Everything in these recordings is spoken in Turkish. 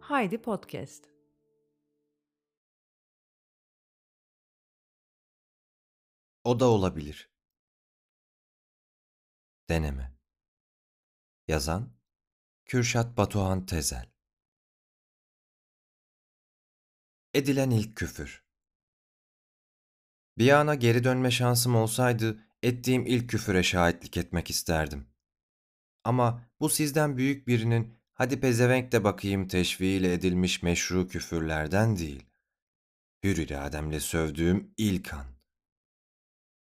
Haydi Podcast. O da olabilir. Deneme. Yazan Kürşat Batuhan Tezel Edilen ilk küfür Bir ana geri dönme şansım olsaydı ettiğim ilk küfüre şahitlik etmek isterdim. Ama bu sizden büyük birinin hadi pezevenk de bakayım teşviğiyle edilmiş meşru küfürlerden değil. Hür irademle sövdüğüm ilk an.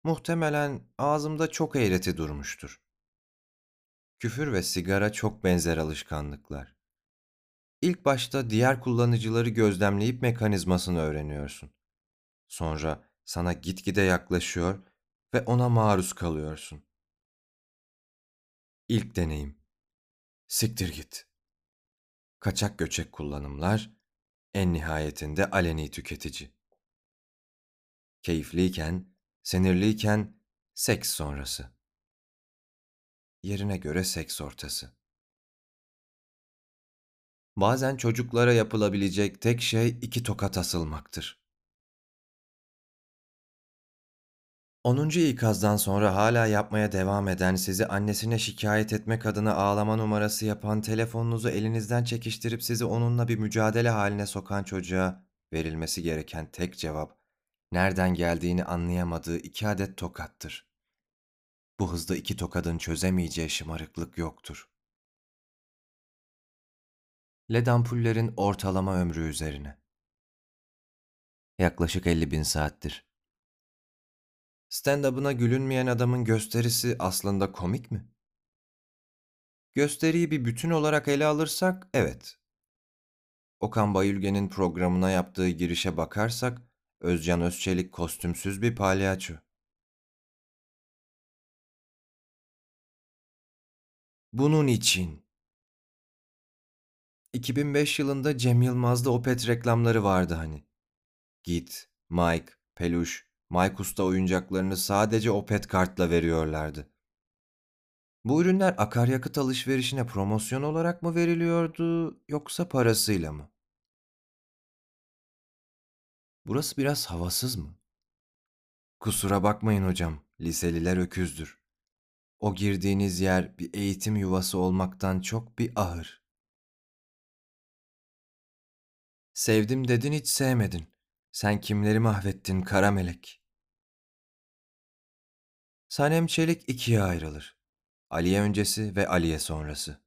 Muhtemelen ağzımda çok eğreti durmuştur. Küfür ve sigara çok benzer alışkanlıklar. İlk başta diğer kullanıcıları gözlemleyip mekanizmasını öğreniyorsun. Sonra sana gitgide yaklaşıyor ve ona maruz kalıyorsun. İlk deneyim. Siktir git. Kaçak göçek kullanımlar, en nihayetinde aleni tüketici. Keyifliyken, sinirliyken seks sonrası. Yerine göre seks ortası. Bazen çocuklara yapılabilecek tek şey iki tokat asılmaktır. Onuncu ikazdan sonra hala yapmaya devam eden, sizi annesine şikayet etmek adına ağlama numarası yapan, telefonunuzu elinizden çekiştirip sizi onunla bir mücadele haline sokan çocuğa verilmesi gereken tek cevap, nereden geldiğini anlayamadığı iki adet tokattır. Bu hızda iki tokadın çözemeyeceği şımarıklık yoktur. LED ampullerin ortalama ömrü üzerine. Yaklaşık 50 bin saattir. Stand-up'ına gülünmeyen adamın gösterisi aslında komik mi? Gösteriyi bir bütün olarak ele alırsak evet. Okan Bayülgen'in programına yaptığı girişe bakarsak Özcan Özçelik kostümsüz bir palyaço. Bunun için 2005 yılında Cem Yılmaz'da Opet reklamları vardı hani. Git, Mike, Peluş, Mike Usta oyuncaklarını sadece Opet kartla veriyorlardı. Bu ürünler akaryakıt alışverişine promosyon olarak mı veriliyordu yoksa parasıyla mı? Burası biraz havasız mı? Kusura bakmayın hocam, liseliler öküzdür. O girdiğiniz yer bir eğitim yuvası olmaktan çok bir ahır. Sevdim dedin hiç sevmedin. Sen kimleri mahvettin kara melek? Sanem Çelik ikiye ayrılır. Aliye öncesi ve Aliye sonrası.